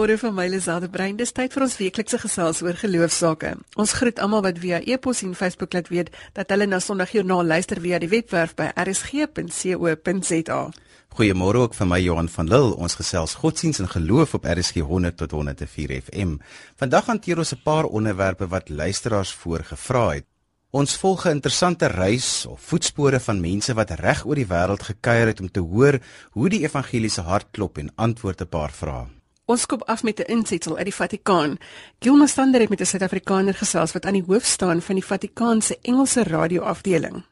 Goeiemôre van my Lisade Brein. Dis tyd vir ons weeklikse gesels oor geloofsake. Ons groet almal wat via e-pos en Facebook laat weet dat hulle na Sondagjoernaal luister via die webwerf by rsg.co.za. Goeiemôre ook van my Johan van Lille. Ons gesels godsdiens en geloof op RSG 100 tot 104 FM. Vandag hanteer ons 'n paar onderwerpe wat luisteraars voorgevra het. Ons volg 'n interessante reis of voetspore van mense wat reg oor die wêreld gekuier het om te hoor hoe die evangeliese hart klop en antwoord 'n paar vrae. Ons skop af met 'n insetsel uit die Vatikaan. Gilma Stander het met 'n Suid-Afrikaner gesels wat aan die hoof staan van die Vatikaanse se Engelse radioafdeling.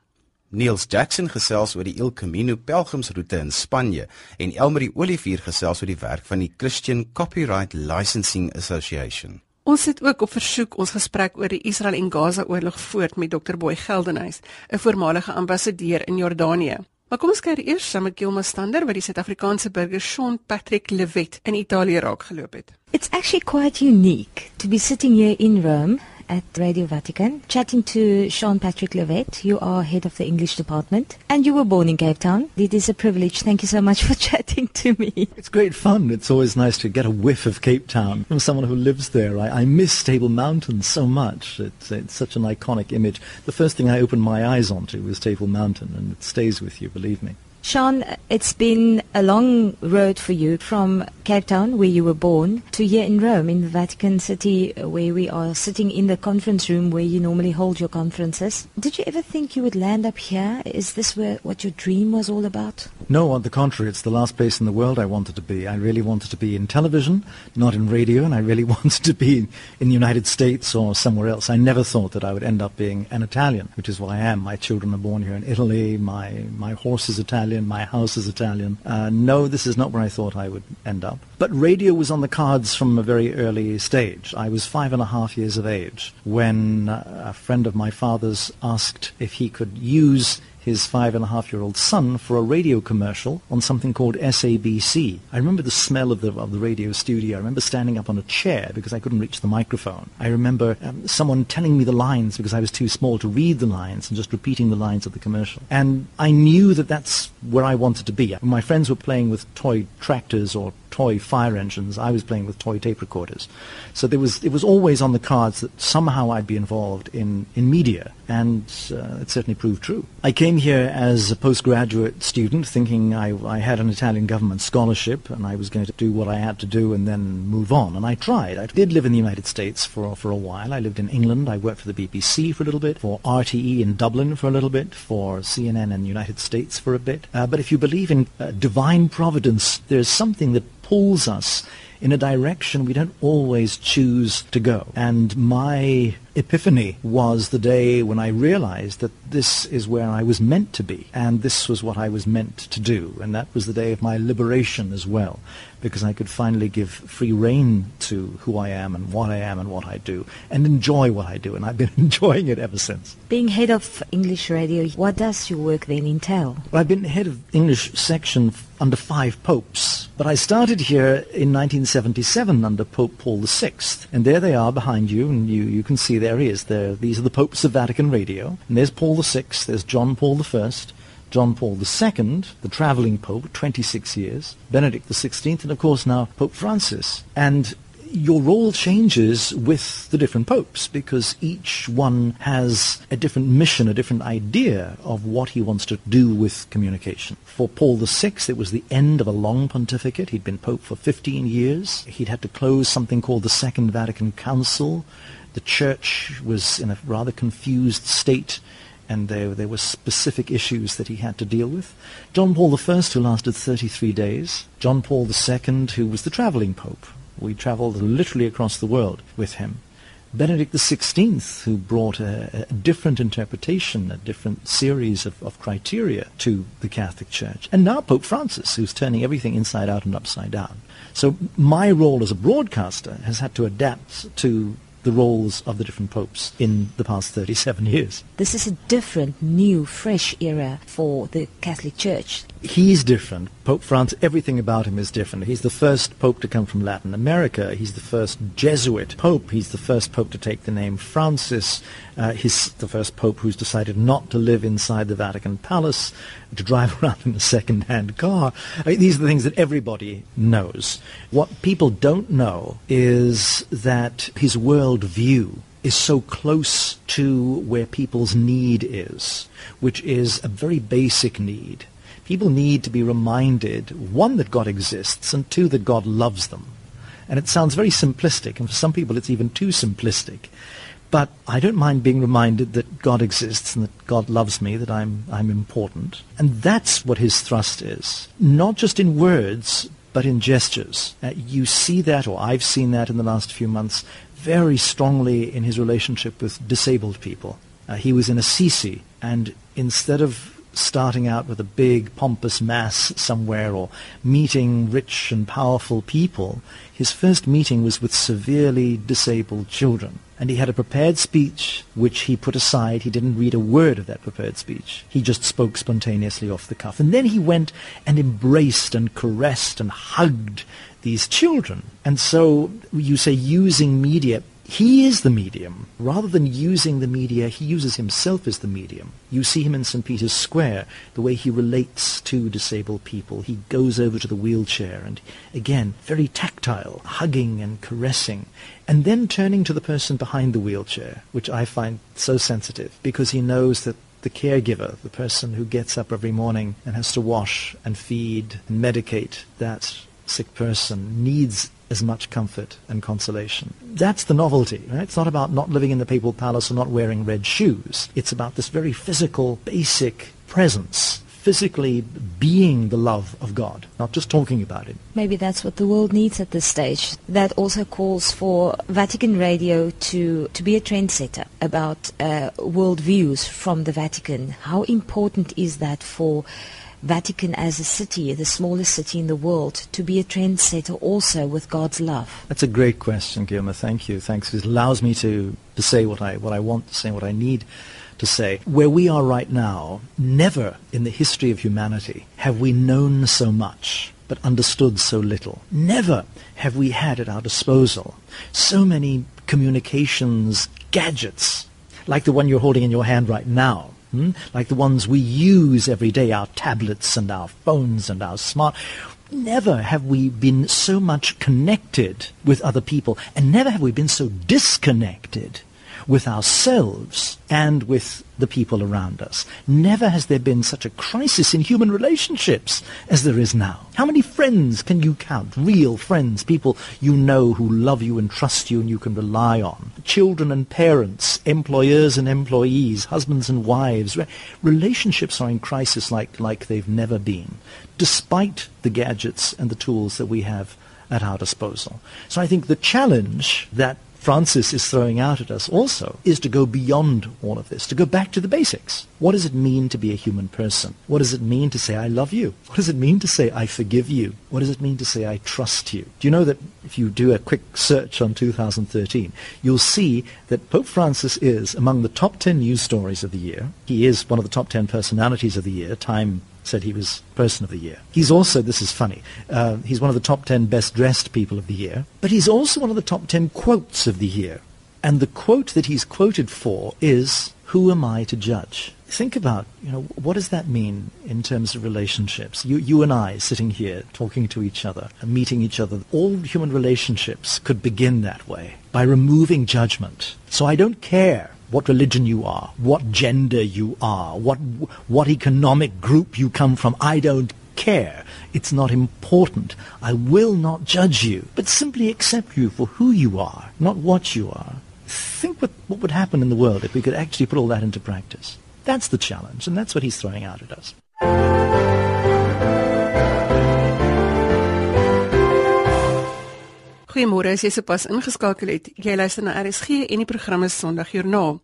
Niels Jackson gesels oor die El Camino pelgrimsroete in Spanje en Elmarie Olivier gesels oor die werk van die Christian Copyright Licensing Association. Ons het ook op versoek ons gesprek oor die Israel en Gaza oorlog voort met Dr Boy Geldenhuys, 'n voormalige ambassadeur in Jordanië. Maar kom ons kyk eers saam met Gilma Stander wat die Suid-Afrikaanse burger Sean Patrick Levet in Italië raakgeloop het. It's actually quite unique to be sitting here in Rome at Radio Vatican, chatting to Sean Patrick Levet. You are head of the English department, and you were born in Cape Town. It is a privilege. Thank you so much for chatting to me. It's great fun. It's always nice to get a whiff of Cape Town from someone who lives there. I, I miss Table Mountain so much. It's, it's such an iconic image. The first thing I opened my eyes onto was Table Mountain, and it stays with you, believe me. Sean, it's been a long road for you from Cape Town, where you were born, to here in Rome, in the Vatican City, where we are sitting in the conference room where you normally hold your conferences. Did you ever think you would land up here? Is this where, what your dream was all about? No, on the contrary, it's the last place in the world I wanted to be. I really wanted to be in television, not in radio, and I really wanted to be in, the United States or somewhere else. I never thought that I would end up being an Italian, which is what I am. My children are born here in Italy. My, my horse is Italian. My house is Italian. Uh, no, this is not where I thought I would end up. But radio was on the cards from a very early stage. I was five and a half years of age when uh, a friend of my father's asked if he could use his five and a half year old son for a radio commercial on something called SABC. I remember the smell of the, of the radio studio. I remember standing up on a chair because I couldn't reach the microphone. I remember um, someone telling me the lines because I was too small to read the lines and just repeating the lines of the commercial. And I knew that that's where I wanted to be. My friends were playing with toy tractors or toy fire engines. I was playing with toy tape recorders. So there was, it was always on the cards that somehow I'd be involved in, in media, and uh, it certainly proved true. I came here as a postgraduate student thinking I, I had an Italian government scholarship and I was going to do what I had to do and then move on. And I tried. I did live in the United States for, for a while. I lived in England. I worked for the BBC for a little bit, for RTE in Dublin for a little bit, for CNN in the United States for a bit. Uh, but if you believe in uh, divine providence, there's something that pulls us in a direction we don't always choose to go. And my epiphany was the day when I realized that this is where I was meant to be, and this was what I was meant to do. And that was the day of my liberation as well, because I could finally give free rein to who I am and what I am and what I do, and enjoy what I do. And I've been enjoying it ever since. Being head of English radio, what does your work then entail? Well, I've been head of English section under five popes, but I started here in 1977 under Pope Paul VI, and there they are behind you, and you, you can see there he is. There, these are the popes of Vatican Radio, and there's Paul VI, there's John Paul I, John Paul II, the traveling pope, 26 years, Benedict XVI, and of course now Pope Francis. And your role changes with the different popes because each one has a different mission, a different idea of what he wants to do with communication. For Paul VI, it was the end of a long pontificate. He'd been pope for 15 years. He'd had to close something called the Second Vatican Council. The church was in a rather confused state and there, there were specific issues that he had to deal with. John Paul I, who lasted 33 days. John Paul II, who was the traveling pope, we traveled literally across the world with him. Benedict XVI, who brought a, a, different interpretation, a different series of, of criteria to the Catholic Church. And now Pope Francis, who's turning everything inside out and upside down. So my role as a broadcaster has had to adapt to the roles of the different popes in the past 37 years. This is a different, new, fresh era for the Catholic Church. He's different. Pope Francis, everything about him is different. He's the first pope to come from Latin America. He's the first Jesuit pope. He's the first pope to take the name Francis. Uh, he's the first pope who's decided not to live inside the Vatican Palace, to drive around in a second-hand car. I mean, these are the things that everybody knows. What people don't know is that his world view is so close to where people's need is, which is a very basic need. People need to be reminded, one, that God exists, and two, that God loves them. And it sounds very simplistic, and for some people it's even too simplistic. But I don't mind being reminded that God exists and that God loves me, that I'm, I'm important. And that's what his thrust is. Not just in words, but in gestures. Uh, you see that, or I've seen that in the last few months, very strongly in his relationship with disabled people. Uh, he was in Assisi, and instead of starting out with a big pompous mass somewhere or meeting rich and powerful people, his first meeting was with severely disabled children. And he had a prepared speech which he put aside. He didn't read a word of that prepared speech. He just spoke spontaneously off the cuff. And then he went and embraced and caressed and hugged these children. And so you say using media, he is the medium. Rather than using the media, he uses himself as the medium. You see him in St. Peter's Square, the way he relates to disabled people. He goes over to the wheelchair and, again, very tactile, hugging and caressing, and then turning to the person behind the wheelchair, which I find so sensitive because he knows that the caregiver, the person who gets up every morning and has to wash and feed and medicate that sick person needs as much comfort and consolation. That's the novelty. Right? It's not about not living in the papal palace or not wearing red shoes. It's about this very physical, basic presence physically being the love of God, not just talking about it. Maybe that's what the world needs at this stage. That also calls for Vatican Radio to, to be a trendsetter about uh, world views from the Vatican. How important is that for Vatican as a city, the smallest city in the world, to be a trendsetter also with God's love? That's a great question, Guillermo. Thank you. Thanks. It allows me to, to say what I, what I want to say, what I need to say. Where we are right now, never in the history of humanity have we known so much but understood so little. Never have we had at our disposal so many communications gadgets like the one you're holding in your hand right now hmm? like the ones we use every day, our tablets and our phones and our smart. Never have we been so much connected with other people, and never have we been so disconnected with ourselves and with the people around us. Never has there been such a crisis in human relationships as there is now. How many friends can you count? Real friends, people you know who love you and trust you and you can rely on. Children and parents, employers and employees, husbands and wives. Relationships are in crisis like, like they've never been, despite the gadgets and the tools that we have at our disposal. So I think the challenge that Francis is throwing out at us also is to go beyond all of this, to go back to the basics. What does it mean to be a human person? What does it mean to say, I love you? What does it mean to say, I forgive you? What does it mean to say, I trust you? Do you know that if you do a quick search on 2013, you'll see that Pope Francis is among the top 10 news stories of the year. He is one of the top 10 personalities of the year. Time said he was Person of the Year. He's also, this is funny, uh, he's one of the top 10 best dressed people of the year, but he's also one of the top 10 quotes of the year. And the quote that he's quoted for is, Who am I to judge? Think about, you know, what does that mean in terms of relationships? You, you and I sitting here talking to each other and meeting each other. All human relationships could begin that way by removing judgment. So I don't care what religion you are, what gender you are, what, what economic group you come from. I don't care. It's not important. I will not judge you, but simply accept you for who you are, not what you are. Think what, what would happen in the world if we could actually put all that into practice. That's the challenge, and that's what he's throwing out at us. Goeiemôre, as jy sopas ingeskakel het. Jy luister na RSG en die programme Sondagjoernaal.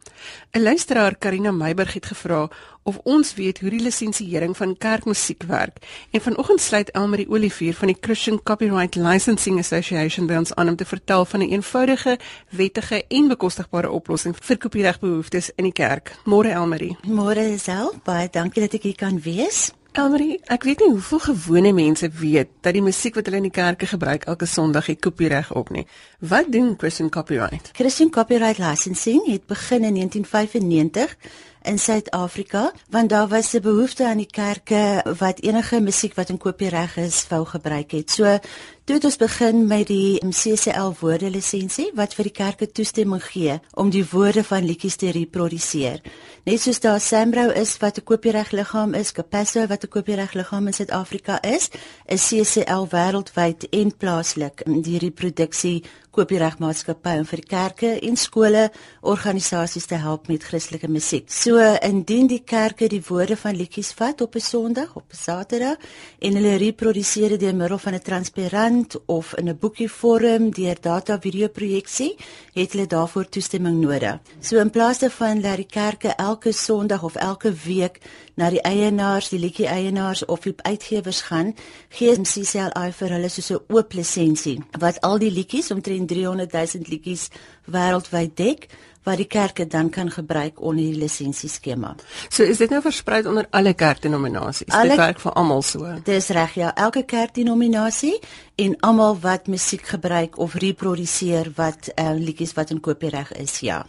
'n Luisteraar, Karina Meiburg het gevra of ons weet hoe die lisensiering van kerkmusiek werk. En vanoggend sluit Elmarie Olivier van die Christian Copyright Licensing Association by ons aan om te vertel van 'n eenvoudige, wettige en bekostigbare oplossing vir kopieregbehoeftes in die kerk. Môre Elmarie. Môre self, baie dankie dat ek hier kan wees. Elmarie, ek weet nie hoeveel gewone mense weet dat die musiek wat hulle in die kerke gebruik elke Sondag het kopiereg op nie. Wat doen Christian Copyright? Christian Copyright Licensing het begin in 1995 in Suid-Afrika want daar was 'n behoefte aan die kerke wat enige musiek wat in kopiereg is wou gebruik het. So toe het ons begin met die CCL woordelisensie wat vir die kerke toestemming gee om die woorde van liedjies te reproduseer. Net soos daar Sambro is wat 'n kopieregliggaam is, Capasso wat 'n kopieregliggaam in Suid-Afrika is, is CCL wêreldwyd en plaaslik die reproduksie kopieregmaatskappy om vir kerke en skole organisasies te help met Christelike musiek. So indien die kerke die woorde van liedjies vat op 'n Sondag, op 'n Saterdag en hulle reproduseer dit deur middel van 'n transparant of in 'n boekie vorm deur data video projeksie, het hulle daarvoor toestemming nodig. So in plaas daarvan dat die kerke elke Sondag of elke week na die eienaars, die liedjie eienaars of die uitgewers gaan, gee CCLI vir hulle soos 'n oop lisensie wat al die liedjies omtrent 300 000 liedjies wêreldwyd dek wat die kerke dan kan gebruik onder die lisensieskema. So is dit nou versprei onder alle kerkdenominasies. Dit werk vir almal so. Dis reg ja, elke kerkdenominasie en almal wat musiek gebruik of reproduseer wat uh, liedjies wat in kopiereg is, ja.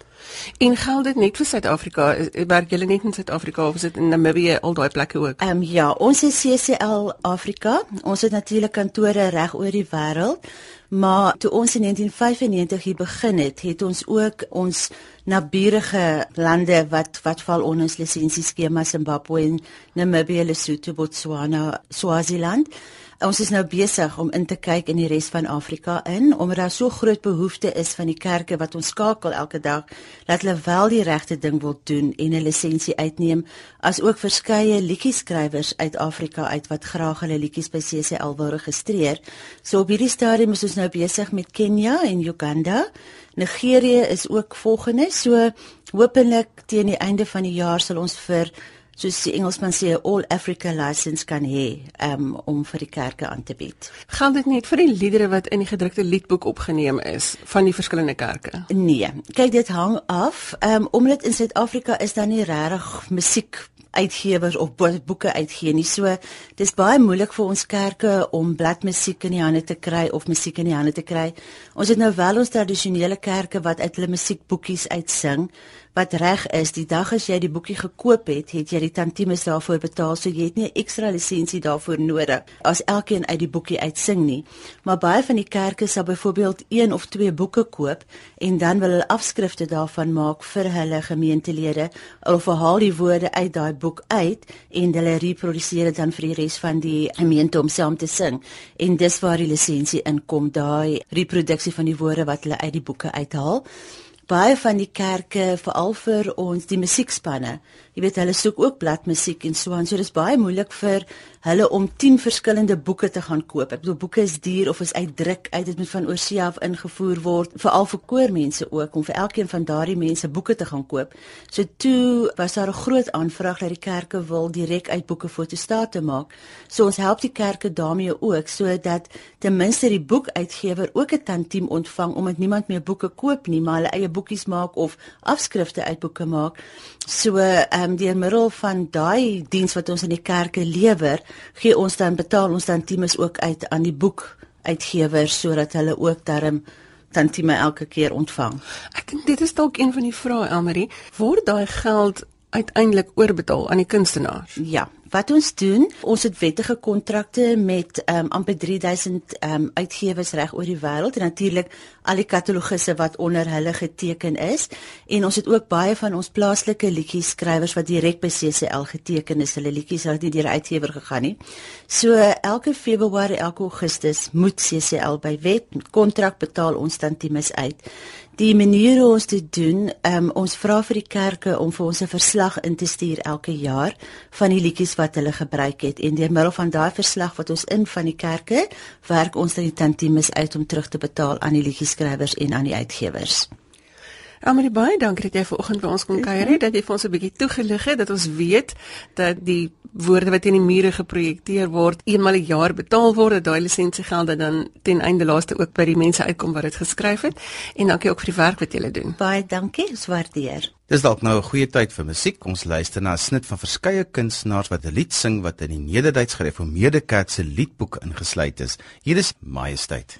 En geld dit net vir Suid-Afrika? Werk julle net in Suid-Afrika of is dit in Namibië al daai plekke ook? Ehm um, ja, ons is CCL Afrika. Ons het natuurlik kantore reg oor die wêreld. Maar toe ons in 1995 hier begin het, het ons ook ons naburige lande wat wat val onder ons lisensieskema Zimbabwe, Namibië, Lesotho, Botswana, Swaziland. Ons is nou besig om in te kyk in die res van Afrika in omdat daar so groot behoefte is van die kerke wat ons skakel elke dag dat hulle wel die regte ding wil doen en 'n lisensie uitneem as ook verskeie liedjieskrywers uit Afrika uit wat graag hulle liedjies by CCL wil registreer. So op hierdie stadium is ons nou besig met Kenia en Uganda. Nigerië is ook volgende. So hopelik teen die einde van die jaar sal ons vir soos die Engelsman sê 'n all Africa license kan hê um, om vir die kerke aan te bied. Gaan dit net vir die liedere wat in die gedrukte liedboek opgeneem is van die verskillende kerke? Nee, kyk dit hang af. Um, omdat in Suid-Afrika is daar nie regtig musiek uitgewers of boeke uitgee nie. So dis baie moeilik vir ons kerke om bladmusiek in die hande te kry of musiek in die hande te kry. Ons het nou wel ons tradisionele kerke wat uit hulle musiekboekies uitsing wat reg is, die dag as jy die boekie gekoop het, het jy die tantimes daarvoor betaal, so jy het nie 'n ekstra lisensie daarvoor nodig as elkeen uit die boekie uitsing nie. Maar baie van die kerke sal byvoorbeeld een of twee boeke koop en dan wil hulle afskrifte daarvan maak vir hulle gemeentelede of haal die woorde uit daai boek uit en hulle reproduseer dit dan vir die res van die gemeente om saam te sing. En dis waar die lisensie inkom, daai reproduksie van die woorde wat hulle uit die boeke uithaal baie van die kerke veral vir ons die musiekspanne. Jy weet hulle soek ook bladmusiek en so aan. So dis baie moeilik vir hulle om 10 verskillende boeke te gaan koop. Ek bedoel boeke is duur of is uitdruk uit dit moet van oorsee af ingevoer word veral vir koormense ook om vir elkeen van daardie mense boeke te gaan koop. So toe was daar 'n groot aanvraag dat die kerke wil direk uit boeke fotostate maak. So ons help die kerke daarmee ook sodat ten minste die boekuitgewer ook 'n tantiem ontvang omdat niemand meer boeke koop nie maar hulle eie boekies maak of afskrifte uit boeke maak so uh, um, deur middel van daai diens wat ons in die kerke lewer, gee ons dan betaal ons dan teams ook uit aan die boek uitgewers sodat hulle ook darm tantieme elke keer ontvang. Ek dink dit is dalk een van die vrae Elmarie, word daai geld uiteindelik oorbetaal aan die kunstenaars? Ja, wat ons doen, ons het wettige kontrakte met um, amper 3000 um, uitgewers reg oor die wêreld en natuurlik al die katalogusse wat onder hulle geteken is en ons het ook baie van ons plaaslike liedjies skrywers wat direk by CCL geteken is. Hulle liedjies het nie deur 'n uitgewer gegaan nie. So elke Februarie, elke Augustus moet CCL by wet met kontrak betaal ons dan times uit. Die manier hoe ons dit doen, um, ons vra vir die kerke om vir ons 'n verslag in te stuur elke jaar van die liedjies wat hulle gebruik het en deur middel van daai verslag wat ons in van die kerke, werk ons dan die tantimes uit om terug te betaal aan die liedjieskrywers en aan die uitgewers. Almal baie dankie dat jy vanoggend by ons kom kuier het, dat jy vir ons 'n bietjie toegelig het dat ons weet dat die woorde wat in die mure geprojekteer word, eenmal 'n jaar betaal word, dat daai lisensiegelde dan ten einde laaste ook by die mense uitkom wat dit geskryf het. En dankie ook vir die werk wat julle doen. Baie dankie, ons waardeer. Dis dalk nou 'n goeie tyd vir musiek. Ons luister na 'n snit van verskeie kunstenaars wat 'n lied sing wat in die Nederduits Gereformeerde Kerk se liedboek ingesluit is. Hier is Majesteit.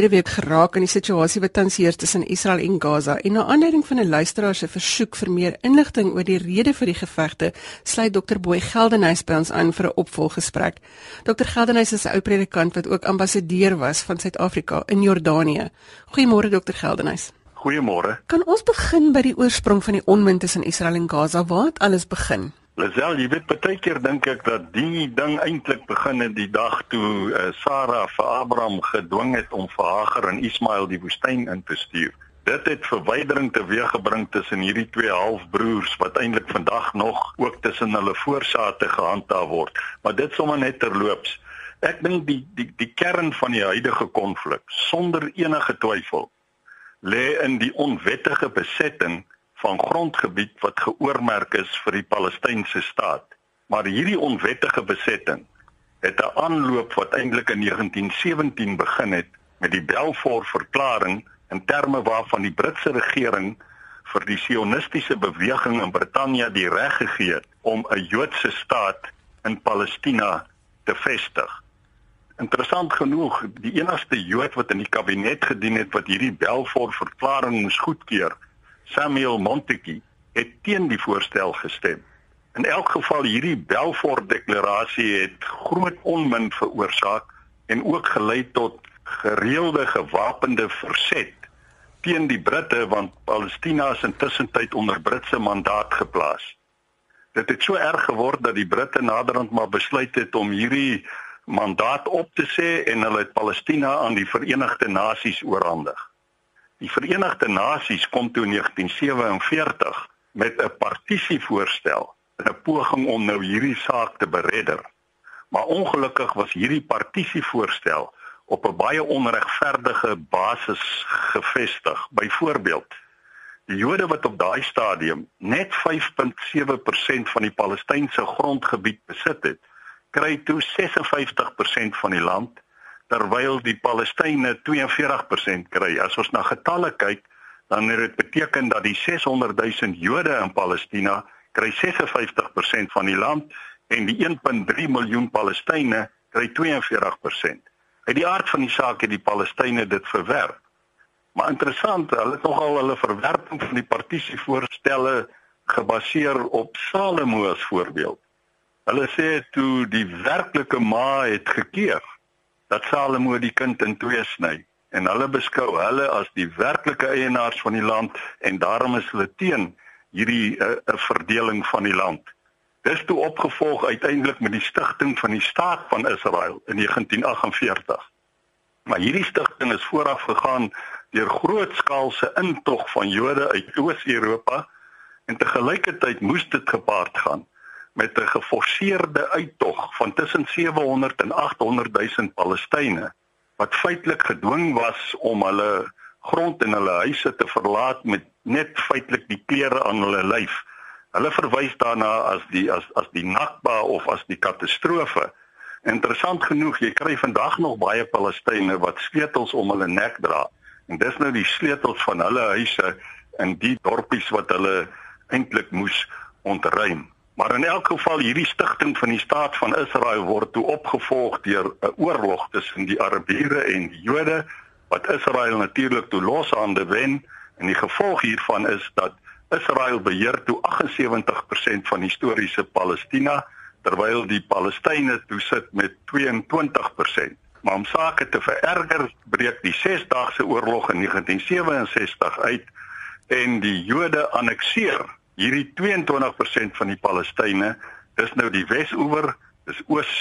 Verlede week geraak aan die situasie wat tans heers tussen Israel en Gaza en na aanleiding van 'n luisteraar se versoek vir meer inligting oor die rede vir die gevegte, sluit Dr. Boy Geldenhuys by ons aan vir 'n opvolggesprek. Dr. Geldenhuys is 'n ou predikant wat ook ambassadeur was van Suid-Afrika in Jordanië. Goeiemôre Dr. Geldenhuys. Goeiemôre. Kan ons begin by die oorsprong van die onmin tussen Israel en Gaza? Waar het alles begin? Lisel, jy weet baie keer dink ek dat die ding eintlik begin het die dag toe uh, Sara vir Abraham gedwing het om vir Hagar en Ismael die woestyn in te stuur. Dit het verwydering teweeggebring tussen hierdie twee halfbroers wat eintlik vandag nog ook tussen hulle voorsate gehandhaaf word. Maar dit sommer net terloops. Ek dink die die die kern van die huidige konflik sonder enige twyfel lê in die onwettige besetting van grondgebied wat geoormerk is vir die Palestynse staat. Maar hierdie onwettige besetting het 'n aanloop wat eintlik in 1917 begin het met die Balfour Verklaring in terme waarvan die Britse regering vir die sionistiese beweging in Brittanje die reg gegee het om 'n Joodse staat in Palestina te vestig. Interessant genoeg, die enigste Jood wat in die kabinet gedien het wat hierdie Balfour Verklaring moes goedkeur, Samuel Montague het teen die voorstel gestem. In elk geval hierdie Balfour deklarasie het groot onmin veroorsaak en ook gelei tot gereelde gewapende verset teen die Britte want Palestina is intussen tyd onder Britse mandaat geplaas. Dit het so erg geword dat die Britte naderhand maar besluit het om hierdie mandaat op te sê en hulle het Palestina aan die Verenigde Nasies oorhandig. Die Verenigde Nasies kom toe in 1947 met 'n partisivoorstel, 'n poging om nou hierdie saak te beredder. Maar ongelukkig was hierdie partisivoorstel op 'n baie onregverdige basis gevestig. Byvoorbeeld, die Jode wat op daai stadium net 5.7% van die Palestynse grondgebied besit het, kry toe 56% van die land terwyl die Palestynë 42% kry. As ons na getalle kyk, dan het dit beteken dat die 600 000 Jode in Palestina kry 56% van die land en die 1.3 miljoen Palestynë kry 42%. Uit die aard van die saak het die Palestynë dit verwerp. Maar interessant, hulle het nogal hulle verwerping van die partisievoorstelle gebaseer op Salomo as voorbeeld. Hulle sê toe die werklike ma het gekeer dat Salomo die kind in twee sny en hulle beskou hulle as die werklike eienaars van die land en daarom is hulle teen hierdie 'n uh, uh, verdeling van die land. Dis toe opgevolg uiteindelik met die stigting van die staat van Israel in 1948. Maar hierdie stigting is vooraf gegaan deur grootskaalse intog van Jode uit Oos-Europa en te gelykertyd moes dit gepaard gaan met 'n geforseerde uittog van tussen 700 en 800 000 Palestynë wat feitelik gedwing was om hulle grond en hulle huise te verlaat met net feitelik die klere aan hulle lyf. Hulle verwys daarna as die as as die Nakba of as die katastrofe. Interessant genoeg, jy kry vandag nog baie Palestynë wat sleutels om hulle nek dra. En dis nou die sleutels van hulle huise in die dorpies wat hulle eintlik moes ontruim. Maar in elk geval hierdie stigting van die staat van Israel word toe opgevolg deur 'n oorlog tussen die Arabiere en die Jode wat Israel natuurlik toe loshande wen en die gevolg hiervan is dat Israel beheer toe 78% van historiese Palestina terwyl die Palestynë toe sit met 22%. Maar om sake te vererger, breek die 6-daagse oorlog in 1967 uit en die Jode annekteer hierdie 22% van die Palestynë is nou die Wes-oewer, dis Oos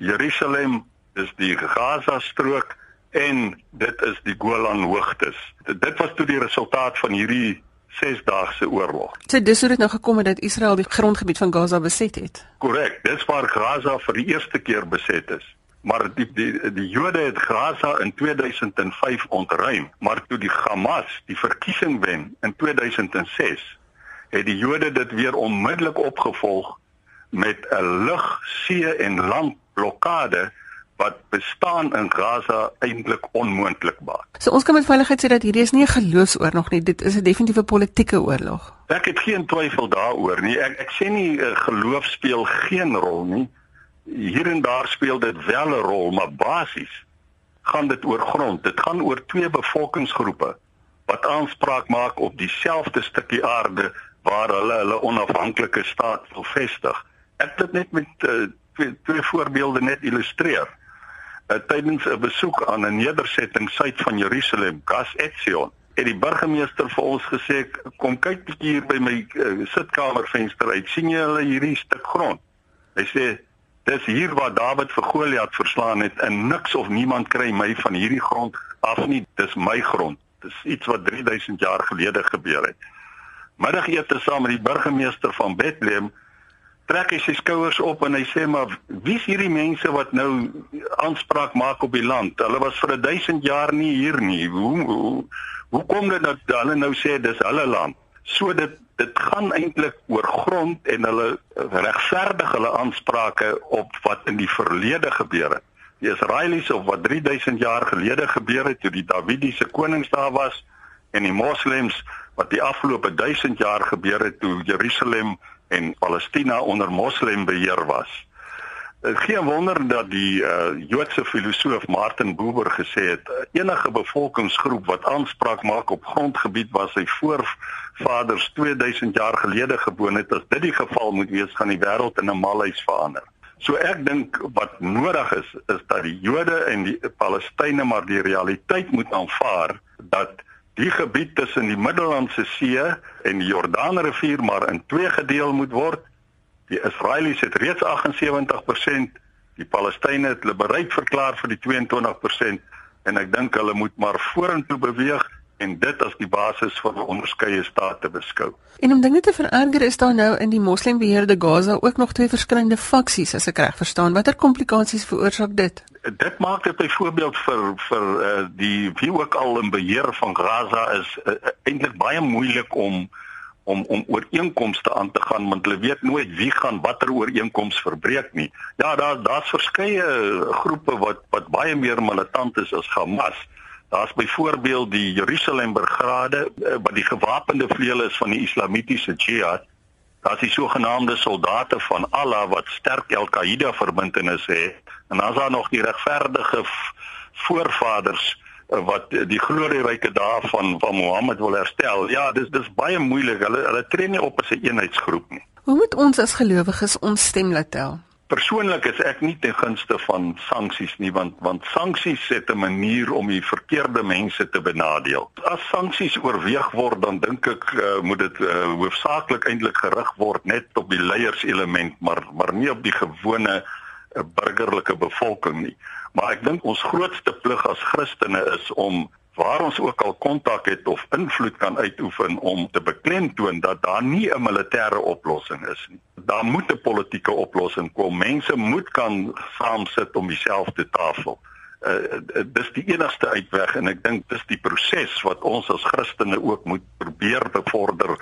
Jerusalem, dis die Gaza strook en dit is die Golan hoogtes. Dit, was toe die resultaat van hierdie 6-daagse oorlog. So dis hoe dit nou gekom het dat Israel die grondgebied van Gaza beset het. Korrek, dis waar Gaza vir die eerste keer beset is. Maar die die die Jode het Gaza in 2005 ontruim, maar toe die Hamas die verkiesing wen in 2006 het die Jode dit weer onmiddellik opgevolg met 'n lug, see en landblokkade wat bestaan in Gaza eintlik onmoontlik maak. So ons kan met veiligheid sê dat hierdie is nie 'n geloofsoorlog nie, dit is 'n definitiewe politieke oorlog. Ek het geen twyfel daaroor nie. Ek ek sê nie uh, geloof speel geen rol nie. Hier en daar speel dit wel 'n rol, maar basies gaan dit oor grond. Dit gaan oor twee bevolkingsgroepe wat aanspraak maak op dieselfde stukkie aarde waar hulle hulle onafhanklike staat wil vestig. Ek het dit net met uh, twee, twee voorbeelde net illustreer. Uh, tydens 'n besoek aan 'n nedersetting suid van Jerusalem, Gas Etzion, het die burgemeester vir ons gesê kom kyk bietjie hier by my uh, sitkamervenster uit. sien jy hulle hierdie stuk grond? Hy sê dis hier waar Dawid vir Goliat verslaan het en niks of niemand kry my van hierdie grond af nie. Dis my grond. Dis iets wat 3000 jaar gelede gebeur het middagete saam met die burgemeester van Bethlehem trek hy sy skouers op en hy sê maar wie's hierdie mense wat nou aanspraak maak op die land? Hulle was vir 1000 jaar nie hier nie. Hoe hoe, hoe kom dit dat hulle nou sê dis hulle land? So dit dit gaan eintlik oor grond en hulle regverdig hulle aansprake op wat in die verlede gebeur het. Die Israeliese of wat 3000 jaar gelede gebeur het toe die Davidiese konings daar was en die moslems wat die afgelope 1000 jaar gebeur het toe Jerusalem en Palestina onder moslembeheer was. Dit gee wonder dat die uh, Joodse filosoof Martin Buber gesê het enige bevolkingsgroep wat aanspraak maak op grondgebied waar sy voorvaders 2000 jaar gelede gewoon het, as dit die geval moet wees, gaan die wêreld in 'n malhuis verander. So ek dink wat nodig is is dat die Jode en die Palestynë maar die realiteit moet aanvaar dat die gebied tussen die Middellandse See en die Jordaanrivier maar in twee gedeel moet word. Die Israelies het reeds 78% Die Palestynë het hulle bereid verklaar vir die 22% en ek dink hulle moet maar vorentoe beweeg en dit as die basis vir 'n onderskeie staat te beskou. En om dinge te vererger is daar nou in die moslimbeheerde Gaza ook nog twee verskillende faksies as ek reg verstaan. Watter komplikasies veroorsaak dit? Dit maak dit byvoorbeeld vir vir uh, die wie ook al in beheer van Gaza is uh, eintlik baie moeilik om om om ooreenkomste aan te gaan want hulle weet nooit wie gaan watter ooreenkoms verbreek nie. Ja, daar daar's verskeie groepe wat wat baie meer militant is as Hamas. Daar's byvoorbeeld die Jerusalem Brigade eh, wat die gewapende vleuel is van die Islamitiese Jihad. Daar's die sogenaamde soldate van Allah wat sterk Al-Qaeda verbintenisse het. En dan's daar nog die regverdige voorvaders Eh, wat die glorieryke dae van van Mohammed wil herstel. Ja, dis dis baie moeilik. Hulle hulle tree nie op as 'n eenheidsgroep nie. Hoe moet ons as gelowiges ons stem laat tel? Persoonlik is ek nie ten gunste van sanksies nie want want sanksies het 'n manier om die verkeerde mense te benadeel. As sanksies oorweeg word dan dink ek uh, moet dit uh, hoofsaaklik eintlik gerig word net op die leiers element maar maar nie op die gewone uh, burgerlike bevolking nie. Maar ek dink ons grootste plig as Christene is om waar ons ook al kontak het of invloed kan uitoefen om te beklemtoon dat daar nie 'n militêre oplossing is nie. Daar moet 'n politieke oplossing kom. Mense moet kan saamsit om dieselfde tafel. Uh, dis die enigste uitweg en ek dink dis die proses wat ons as Christene ook moet probeer bevorder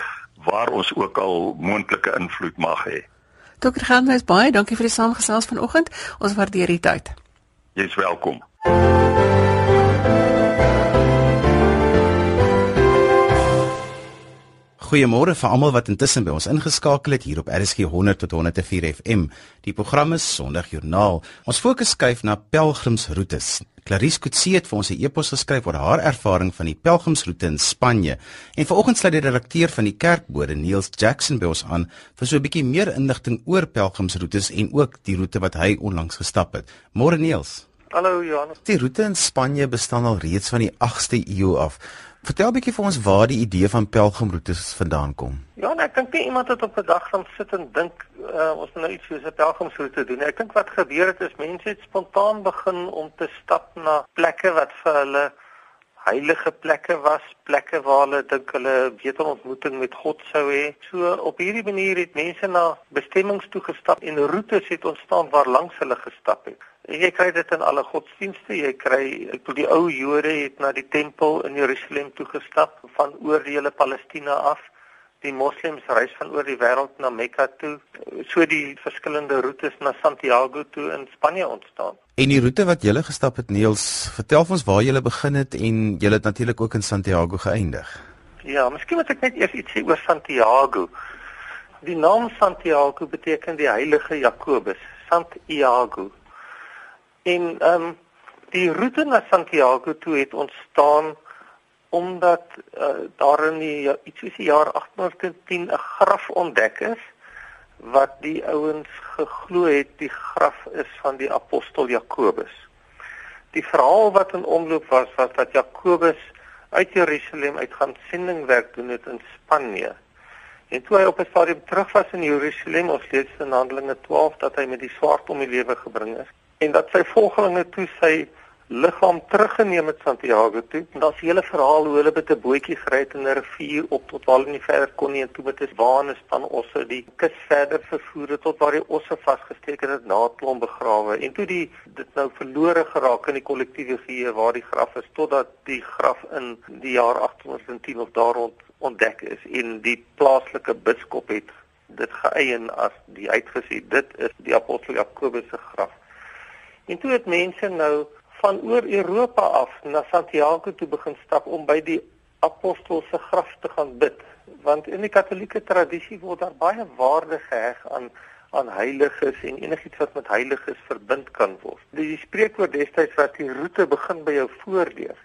waar ons ook al moontlike invloed mag hê. Dr. Gandhuis baie dankie vir die saamgesels vanoggend. Ons waardeer die tyd. Jy's welkom. Goeiemôre vir almal wat intussen by ons ingeskakel het hier op RSG 100 tot 104 FM. Die program is Sondag Joernaal. Ons fokus skuif na pelgrimsroetes. Clarice Kutsie het vir ons 'n e-pos geskryf oor haar ervaring van die pelgrimsroete in Spanje. En vanoggend sluit die redakteur van die kerkbode, Niels Jackson, by ons aan vir so 'n bietjie meer inligting oor pelgrimsroetes en ook die roete wat hy onlangs gestap het. Môre Niels. Hallo Johannes. Die roete in Spanje bestaan al reeds van die 8ste eeu af. Vertel 'n bietjie vir ons waar die idee van pelgrimroetes vandaan kom. Ja, nee, ek dink nie iemand het op 'n dag gaan sit en dink uh, ons moet nou iets soos 'n pelgrimsroete doen. Ek dink wat gebeur het is mense het spontaan begin om te stap na plekke wat vir hulle heilige plekke was, plekke waar hulle dink hulle beter ontmoeting met God sou hê. So op hierdie manier het mense na bestemmings toe gestap en roetes het ontstaan waar langs hulle gestap het. Jy kry dit in alle godsdienste. Jy kry ek bedoel die ou Jode het na die tempel in Jerusalem toe gestap van oor die hele Palestina af. Die moslems reis van oor die wêreld na Mekka toe. So die verskillende roetes na Santiago toe in Spanje ontstaan. En die roete wat jy gestap het Niels, vertel ons waar jy begin het en jy het natuurlik ook in Santiago geëindig. Ja, miskien moet ek net eers iets sê oor Santiago. Die naam Santiago beteken die heilige Jakobus, Santiago. En ehm um, die roete na Santiago toe het ontstaan omdat uh, daar in die iets soos die jaar 810 'n graf ontdek is wat die ouens geglo het die graf is van die apostel Jakobus. Die verhaal wat in omloop was was dat Jakobus uit Jerusalem uit gaan sendingwerk doen het in Spanje. En toe hy op 'n stadium terug was in Jerusalem, ons lees in Handelinge 12 dat hy met die swaard om die lewe gebring is en dat sy volgelinge toe sy liggaam teruggeneem het Santiago toe. En daar's 'n hele verhaal hoe hulle met 'n bootjie gery het in 'n rivier op tot waar hulle nie verder kon nie en toe met 'n waane span osse die kus verder vervoer het tot waar die osse vasgesteek het en na klomp begrawe. En toe die dit nou verlore geraak in die kollektiewe geheue waar die graf is totdat die graf in die jaar 810 of daar rond ontdek is en die plaaslike biskop het dit geëien as die uitgesê dit is die apostel Jakobus se graf. En toe het mense nou van oor Europa af na Santiago toe begin stap om by die apostel se graf te gaan bid want in die katolieke tradisie word daar baie waarde geheg aan aan heiliges en enigiets wat met heiliges verbind kan word. Die spreekwoord destyds wat die roete begin by jou voordeur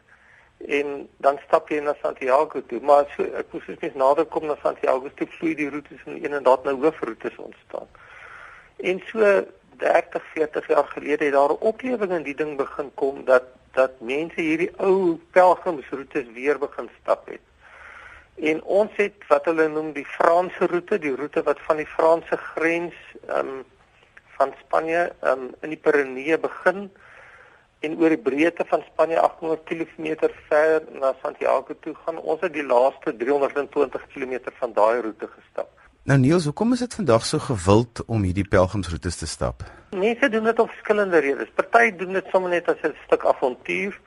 en dan stap jy na Santiago toe, maar so ek moes net nader kom na Santiago toe vloei die roetes in een en daar nou hoofroetes ontstaan. En so 30, 40 jaar gelede het daar 'n oplewing in die ding begin kom dat dat mense hierdie ou pelgrimsroetes weer begin stap het. En ons het wat hulle noem die Franse roete, die roete wat van die Franse grens ehm um, van Spanje um, in die Pyreneë begin en oor die breedte van Spanje 800 km ver na Santiago toe gaan. Ons het die laaste 320 km van daai roete gestap. Nou Niels, hoekom is dit vandag so gewild om hierdie pelgrimsroetes te stap? Mense doen dit om verskillende redes. Party doen dit sommer net as 'n stuk avontuur.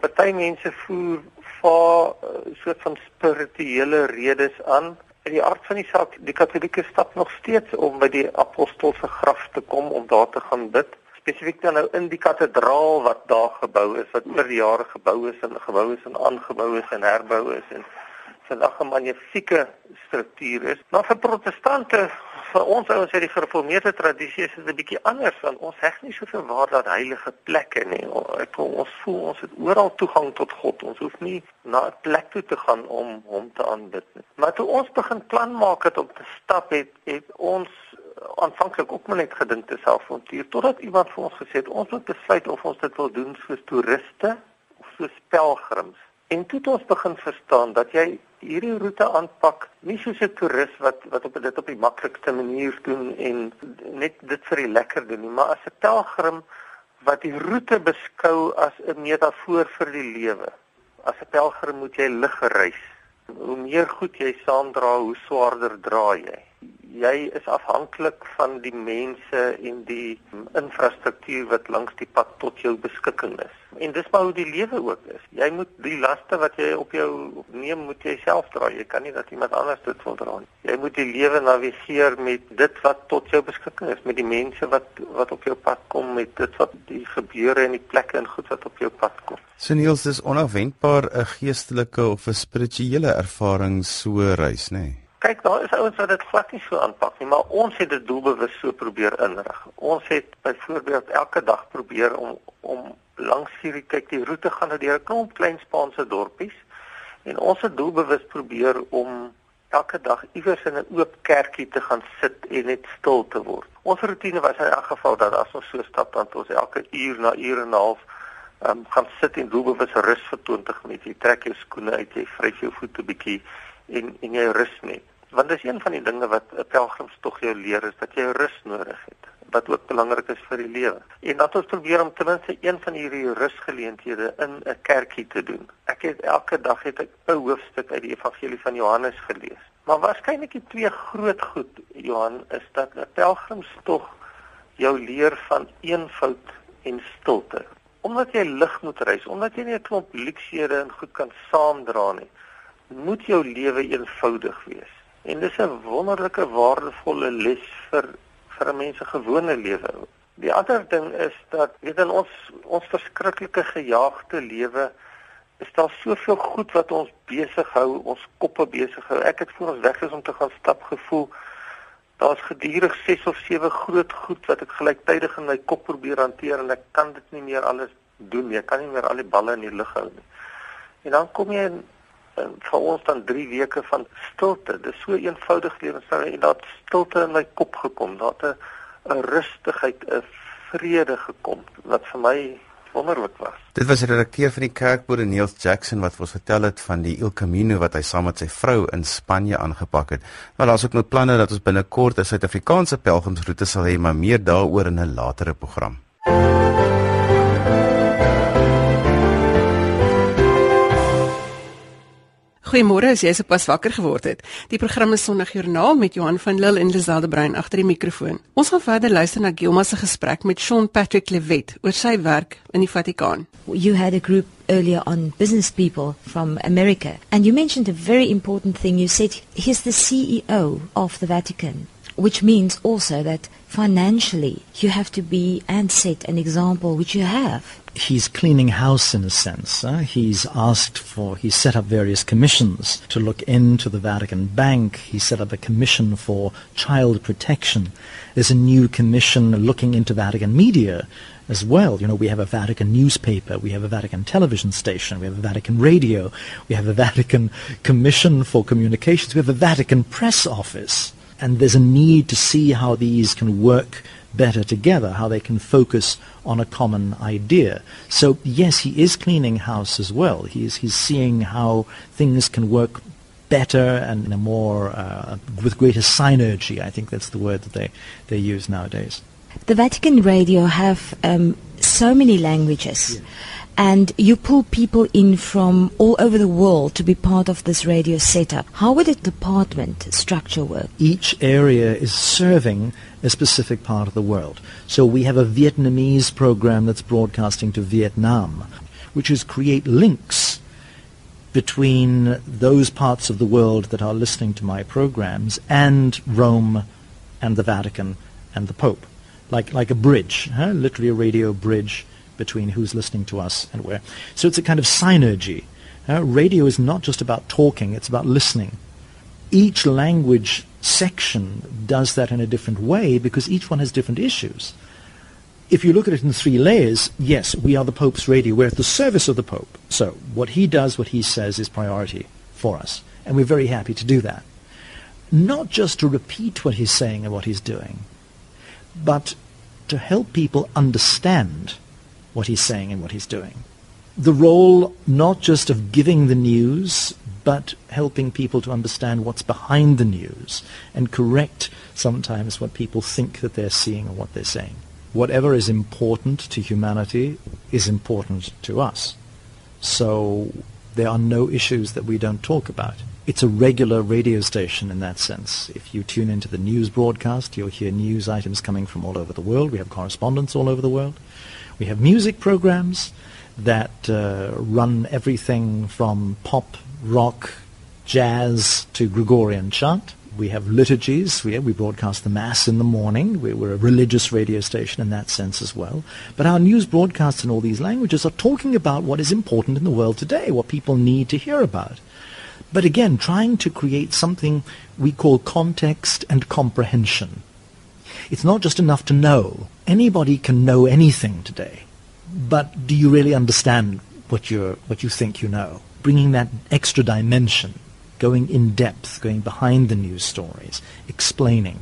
Party mense voer vir 'n soort van spirituele redes aan in die aard van die saak, die Katolieke stap nog steeds om by die apostel se graf te kom om daar te gaan bid. Spesifiek dan nou in die kathedraal wat daar gebou is, wat oor die jare gebou is en gebou is en aangebou is en herbou is en 'n magnifieke struktuur is. Maar vir protestante vir ons ouens uit die gereformeerde tradisie is dit 'n bietjie anders want ons heg nie soveel waarde aan heilige plekke nie. Ek voel ons voel ons het oral toegang tot God. Ons hoef nie na 'n plek toe te gaan om hom te aanbid nie. Maar toe ons begin plan maak het om te stap het, het ons aanvanklik ook maar net gedink te selfavontuur totdat iemand vir ons gesê het ons moet besluit of ons dit wil doen soos toeriste of soos pelgrims. En toe het ons begin verstaan dat jy hierdie roete aanpak nie soos 'n toerist wat wat op dit op die maklikste manier doen en net dit vir die lekker doen nie, maar as 'n pelgrim wat die roete beskou as 'n metafoor vir die lewe. As 'n pelgrim moet jy lig reis. Hoe meer goed jy saamdra, hoe swaarder dra jy jy is afhanklik van die mense en die infrastruktuur wat langs die pad tot jou beskikking is. En dis maar hoe die lewe ook is. Jy moet die laste wat jy op jou neem, moet jy self dra. Jy kan nie dat iemand anders dit wil dra nie. Jy moet die lewe navigeer met dit wat tot jou beskikking is, met die mense wat wat op jou pad kom, met dit wat die gebeure en die plekke en goed wat op jou pad kom. So Niels, dis onafwendbaar 'n geestelike of 'n spirituele ervaring so reis, nê? Nee? Kyk, daar is ouens wat dit glad nie so aanpak nie, maar ons het dit doelbewus so probeer inrig. Ons het byvoorbeeld elke dag probeer om om langs hierdie kyk die roete gaan deur 'n klomp klein Spaanse dorpies en ons het doelbewus probeer om elke dag iewers in 'n oop kerkie te gaan sit en net stil te word. Ons roetine was in elk geval dat as ons so stap dan ons elke uur na uur en 'n half um, gaan sit en doelbewus rus vir 20 minute. Jy trek jou skoene uit, jy vryf jou voete bietjie en en jy rus net. Want dis een van die dinge wat 'n pelgrimstog jou leer is dat jy rus nodig het wat ook belangrik is vir die lewe. En dat ons probeer om ten minste een van hierdie rusgeleenthede in 'n kerkie te doen. Ek het elke dag het ek 'n hoofstuk uit die evangelie van Johannes gelees. Maar waarskynlik die twee groot goed Johan is dat 'n pelgrimstog jou leer van eenvoud en stilte. Omdat jy lig moet reis, omdat jy nie 'n klomp luksede en goed kan saamdra nie moet jou lewe eenvoudig wees. En dis 'n wonderlike waardevolle les vir vir 'n mens se gewone lewe. Die ander ding is dat weet in ons ons verskriklike gejaagde lewe is daar soveel goed wat ons besig hou, ons koppe besig hou. Ek het voor ons weg is om te gaan stap gevoel daar's gedurig 6 of 7 groot goed wat ek gelyktydig in my kop probeer hanteer en ek kan dit nie meer alles doen nie. Ek kan nie meer al die balle in die lug hou nie. En dan kom jy in vir ons dan 3 weke van stilte. Dit is so eenvoudig lewenstyl en dat stilte in my kop gekom, dat 'n 'n rustigheid, 'n vrede gekom wat vir my wonderlik was. Dit was die redakteur van die kerkbode Neil Jackson wat ons vertel het van die El Camino wat hy saam met sy vrou in Spanje aangepak het. Maar daar's ook nog planne dat ons binnekort 'n Suid-Afrikaanse pelgrimsroete sal hê, maar meer daaroor in 'n latere program. Goeiemôre as jy sopas wakker geword het. Die program is Sondagjoernaal met Johan van Lille en Liselde Brein agter die mikrofoon. Ons gaan verder luister na Gilma se gesprek met Sean Patrick Levet oor sy werk in die Vatikaan. You had a group earlier on business people from America and you mentioned a very important thing. You said he's the CEO of the Vatican, which means also that financially you have to be and set an example which you have he's cleaning house in a sense. Uh, he's asked for, he set up various commissions to look into the Vatican Bank. He set up a commission for child protection. There's a new commission looking into Vatican media as well. You know, we have a Vatican newspaper, we have a Vatican television station, we have a Vatican radio, we have a Vatican Commission for Communications, we have a Vatican press office. And there's a need to see how these can work better together, how they can focus on a common idea. So yes, he is cleaning house as well. He's he's seeing how things can work better and in a more uh, with greater synergy. I think that's the word that they they use nowadays. The Vatican Radio have um, so many languages. Yeah. And you pull people in from all over the world to be part of this radio setup. How would a department structure work? Each area is serving a specific part of the world. So we have a Vietnamese program that's broadcasting to Vietnam, which is create links between those parts of the world that are listening to my programs and Rome and the Vatican and the Pope. Like, like a bridge, huh? literally a radio bridge between who's listening to us and where. So it's a kind of synergy. Uh, radio is not just about talking, it's about listening. Each language section does that in a different way because each one has different issues. If you look at it in three layers, yes, we are the Pope's radio. We're at the service of the Pope. So what he does, what he says is priority for us. And we're very happy to do that. Not just to repeat what he's saying and what he's doing, but to help people understand what he's saying and what he's doing. The role not just of giving the news, but helping people to understand what's behind the news and correct sometimes what people think that they're seeing or what they're saying. Whatever is important to humanity is important to us. So there are no issues that we don't talk about. It's a regular radio station in that sense. If you tune into the news broadcast, you'll hear news items coming from all over the world. We have correspondents all over the world. We have music programs that uh, run everything from pop, rock, jazz to Gregorian chant. We have liturgies. We, we broadcast the Mass in the morning. We, we're a religious radio station in that sense as well. But our news broadcasts in all these languages are talking about what is important in the world today, what people need to hear about. But again, trying to create something we call context and comprehension. It's not just enough to know. Anybody can know anything today. But do you really understand what, you're, what you think you know? Bringing that extra dimension, going in depth, going behind the news stories, explaining.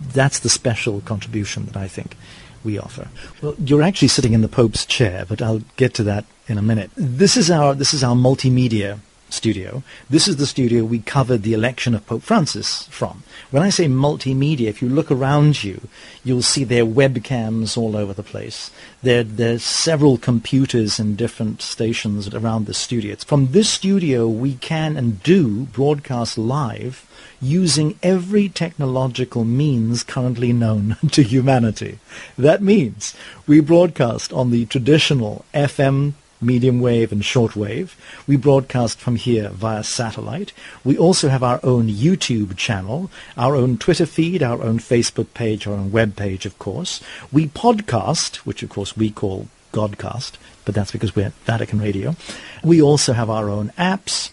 That's the special contribution that I think we offer. Well, you're actually sitting in the Pope's chair, but I'll get to that in a minute. This is our, this is our multimedia studio. This is the studio we covered the election of Pope Francis from. When I say multimedia, if you look around you, you'll see there webcams all over the place. There, there's several computers in different stations around the studio. It's from this studio we can and do broadcast live using every technological means currently known to humanity. That means we broadcast on the traditional FM medium wave and short wave. We broadcast from here via satellite. We also have our own YouTube channel, our own Twitter feed, our own Facebook page, our own web page, of course. We podcast, which of course we call Godcast, but that's because we're Vatican Radio. We also have our own apps.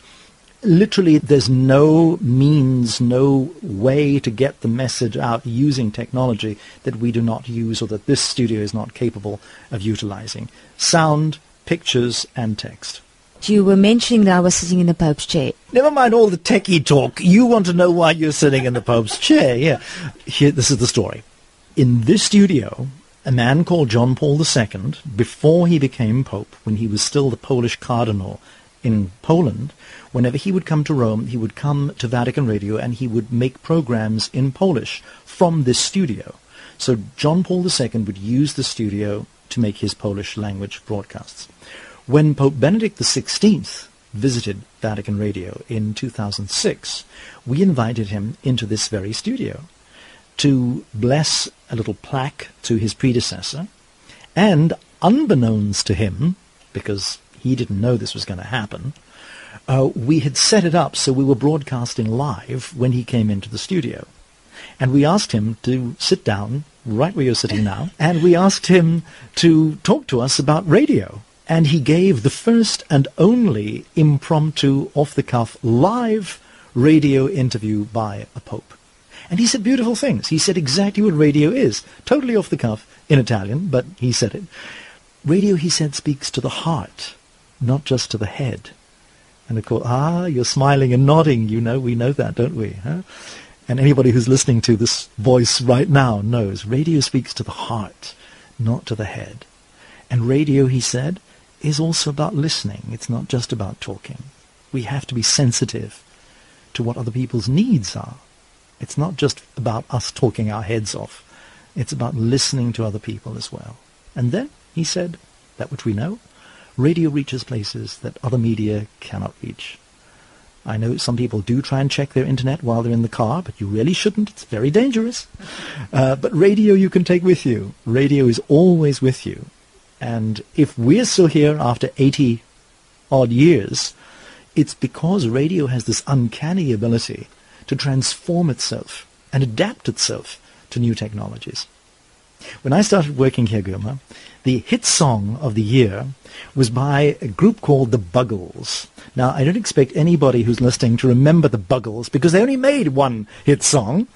Literally, there's no means, no way to get the message out using technology that we do not use or that this studio is not capable of utilizing. Sound, pictures and text. You were mentioning that I was sitting in the Pope's chair. Never mind all the techie talk. You want to know why you're sitting in the Pope's chair. Yeah. Here, this is the story. In this studio, a man called John Paul II, before he became Pope, when he was still the Polish cardinal in Poland, whenever he would come to Rome, he would come to Vatican Radio and he would make programs in Polish from this studio. So John Paul II would use the studio to make his Polish language broadcasts. When Pope Benedict XVI visited Vatican Radio in 2006, we invited him into this very studio to bless a little plaque to his predecessor, and unbeknownst to him, because he didn't know this was going to happen, uh, we had set it up so we were broadcasting live when he came into the studio. And we asked him to sit down right where you're sitting now, and we asked him to talk to us about radio. And he gave the first and only impromptu, off-the-cuff, live radio interview by a pope. And he said beautiful things. He said exactly what radio is, totally off the cuff in Italian, but he said it. Radio, he said, speaks to the heart, not just to the head. And of course, ah, you're smiling and nodding. You know, we know that, don't we? Huh? And anybody who's listening to this voice right now knows radio speaks to the heart, not to the head. And radio, he said, is also about listening. It's not just about talking. We have to be sensitive to what other people's needs are. It's not just about us talking our heads off It's about listening to other people as well. And then he said that which we know, radio reaches places that other media cannot reach. I know some people do try and check their internet while they're in the car, but you really shouldn't. It's very dangerous. Uh, but radio you can take with you. Radio is always with you. And if we're still here after 80 odd years, it's because radio has this uncanny ability to transform itself and adapt itself to new technologies. When I started working here, Gurma, the hit song of the year was by a group called the Buggles. Now, I don't expect anybody who's listening to remember the Buggles because they only made one hit song.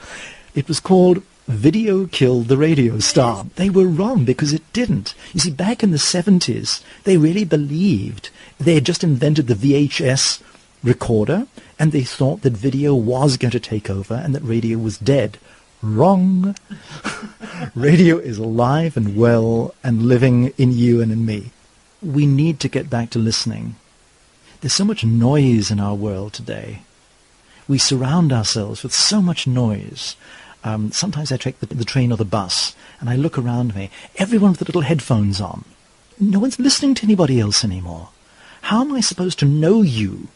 It was called Video Killed the Radio Star. They were wrong because it didn't. You see, back in the 70s, they really believed they had just invented the VHS recorder and they thought that video was going to take over and that radio was dead. Wrong. Radio is alive and well and living in you and in me. We need to get back to listening. There's so much noise in our world today. We surround ourselves with so much noise. Um, sometimes I take the, the train or the bus and I look around me. Everyone with the little headphones on. No one's listening to anybody else anymore. How am I supposed to know you,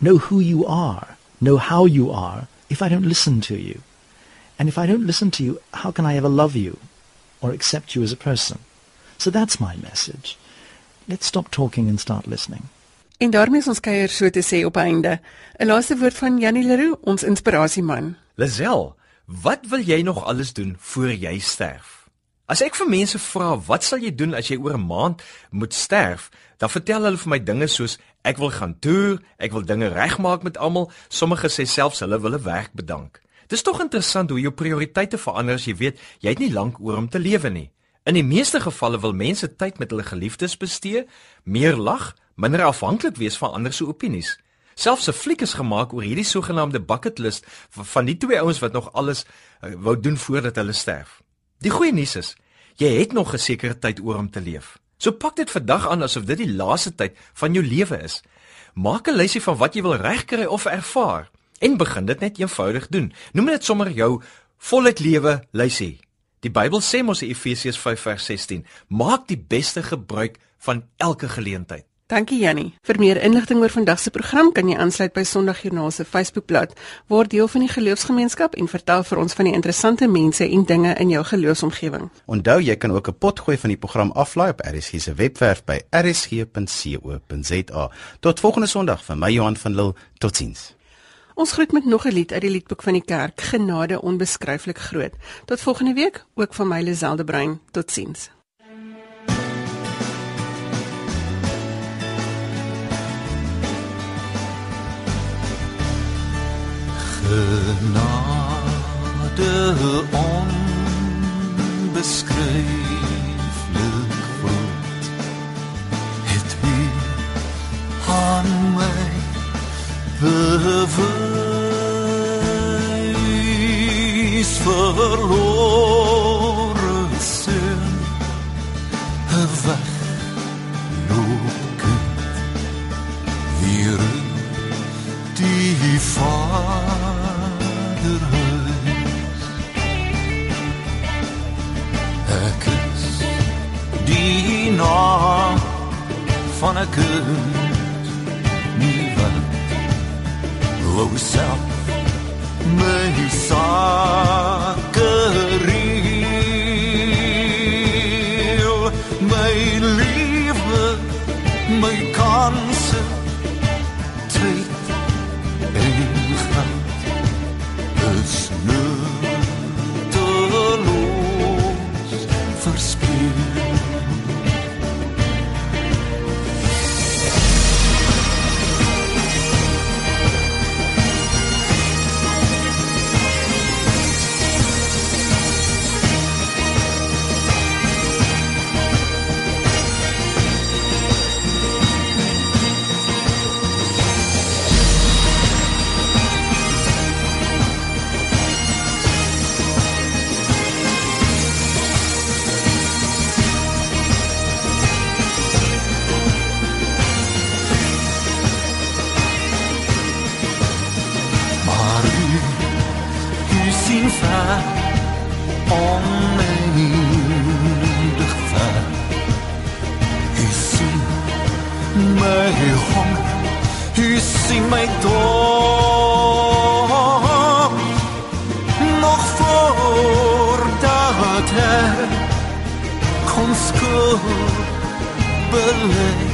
know who you are, know how you are, if I don't listen to you? And if I don't listen to you, how can I ever love you or accept you as a person? So that's my message. Let's stop talking and start listening. En daarmee is ons kuier so te sê op einde. 'n Laaste woord van Janie Leroux, ons inspirasieman. Lazel, wat wil jy nog alles doen voor jy sterf? As ek vir mense vra, wat sal jy doen as jy oor 'n maand moet sterf? Dan vertel hulle vir my dinge soos ek wil gaan toer, ek wil dinge regmaak met almal, sommige sê selfs hulle wil 'n werk bedank. Dis tog interessant hoe jou prioriteite verander as jy weet jy het nie lank oor om te lewe nie. In die meeste gevalle wil mense tyd met hulle geliefdes bestee, meer lag, minder afhanklik wees van ander se opinies. Selfs 'n fliek is gemaak oor hierdie sogenaamde bucket list van die twee ouens wat nog alles uh, wou doen voordat hulle sterf. Die goeie nuus is, jy het nog 'n sekere tyd oor om te leef. So pak dit vandag aan asof dit die laaste tyd van jou lewe is. Maak 'n lysie van wat jy wil regkry of ervaar en begin dit net eenvoudig doen. Noem dit sommer jou voluit lewe lysie. Die Bybel sê mos in Efesiërs 5:16, maak die beste gebruik van elke geleentheid. Dankie Jannie. Vir meer inligting oor vandag se program kan jy aansluit by Sondagjoernaal se Facebookblad. Word deel van die geloofsgemeenskap en vertel vir ons van die interessante mense en dinge in jou geloofsomgewing. Onthou jy kan ook 'n potgooi van die program aflaai op RSG se webwerf by rsg.co.za. Tot volgende Sondag van my Johan van Lille. Totsiens. Ons groet met nog 'n lied uit die liedboek van die kerk, Genade onbeskryflik groot. Tot volgende week, ook van my Liselde Brein. Totsiens. Genade onbeskryflik groot. Het u aan my bewys verlore die vaderhuis ek is die naam van 'n kind nie wat wou self my sakeriel my hong U sien my dom Nog voordat ek kon skuld beleid